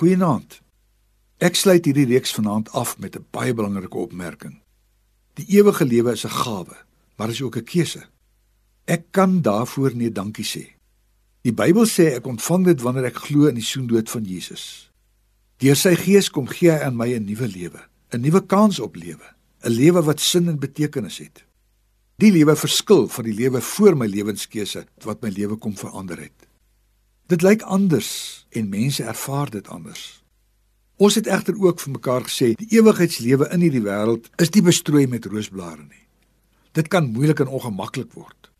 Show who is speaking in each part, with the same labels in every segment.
Speaker 1: Goeienaand. Ek sluit hierdie reeks vanaand af met 'n baie belangrike opmerking. Die ewige lewe is 'n gawe, maar is ook 'n keuse. Ek kan daarvoor nee dankie sê. Die Bybel sê ek ontvang dit wanneer ek glo in die soendood van Jesus. Deur sy gees kom gee hy aan my 'n nuwe lewe, 'n nuwe kans op lewe, 'n lewe wat sin en betekenis het. Die lewe verskil van die lewe voor my lewenskeuse wat my lewe kom verander het. Dit lyk anders en mense ervaar dit anders. Ons het egter ook vir mekaar gesê die ewigheidslewe in hierdie wêreld is nie bestrooi met roosblare nie. Dit kan moeilik en ongemaklik word.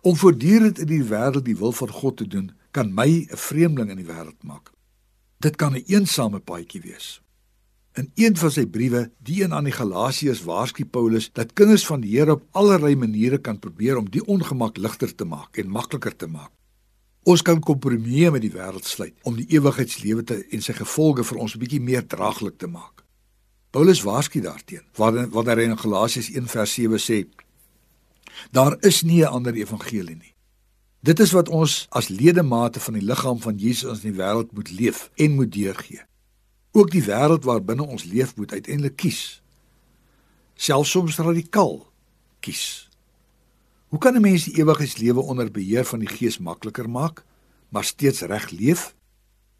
Speaker 1: Om voortdurend in die wêreld die wil van God te doen, kan my 'n vreemdeling in die wêreld maak. Dit kan 'n eensame paadjie wees. In een van sy briewe, die een aan die Galasiërs, waarsku Paulus dat kinders van die Here op allerlei maniere kan probeer om die ongemak ligter te maak en makliker te maak. Ons kan kompromieë met die wêreld sluit om die ewigheidslewe te en sy gevolge vir ons 'n bietjie meer draaglik te maak. Paulus waarsku daarteen, waarin wat hy in Galasiërs 1:7 sê: Daar is nie 'n ander evangelie nie. Dit is wat ons as ledemate van die liggaam van Jesus in die wêreld moet leef en moet deurgee. Ook die wêreld waarbinne ons leef moet uiteindelik kies. Selfs soms radikaal kies. Hoe kan 'n mens die ewigheidslewe onder beheer van die Gees makliker maak, maar steeds reg leef?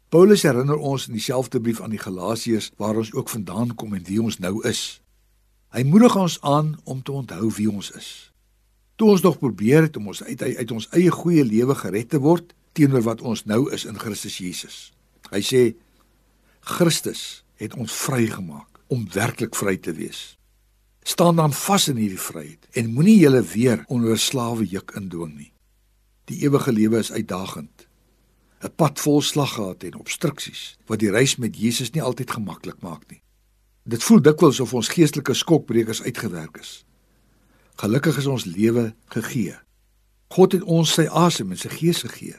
Speaker 1: Paulus herinner ons in dieselfde brief aan die Galasiërs waar ons ook vandaan kom en wie ons nou is. Hy moedig ons aan om te onthou wie ons is. Toe ons nog probeer het om ons uit uit ons eie goeie lewe gered te word teenoor wat ons nou is in Christus Jesus. Hy sê Christus het ons vrygemaak om werklik vry te wees staan dan vas in hierdie vryheid en moenie julle weer onder 'n slawe juk indwing nie. Die ewige lewe is uitdagend. 'n Pad vol slaggate en obstruksies wat die reis met Jesus nie altyd gemaklik maak nie. Dit voel dikwels of ons geestelike skokbrekers uitgewerk is. Gelukkig is ons lewe gegee. God het ons sy asem en sy gees gegee.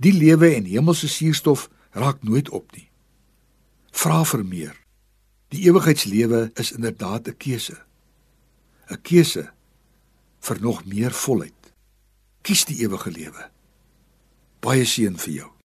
Speaker 1: Die lewe en hemelse suurstof raak nooit op nie. Vra vir meer. Die ewigheidslewe is inderdaad 'n keuse. 'n Keuse vir nog meer volheid. Kies die ewige lewe. Baie seën vir jou.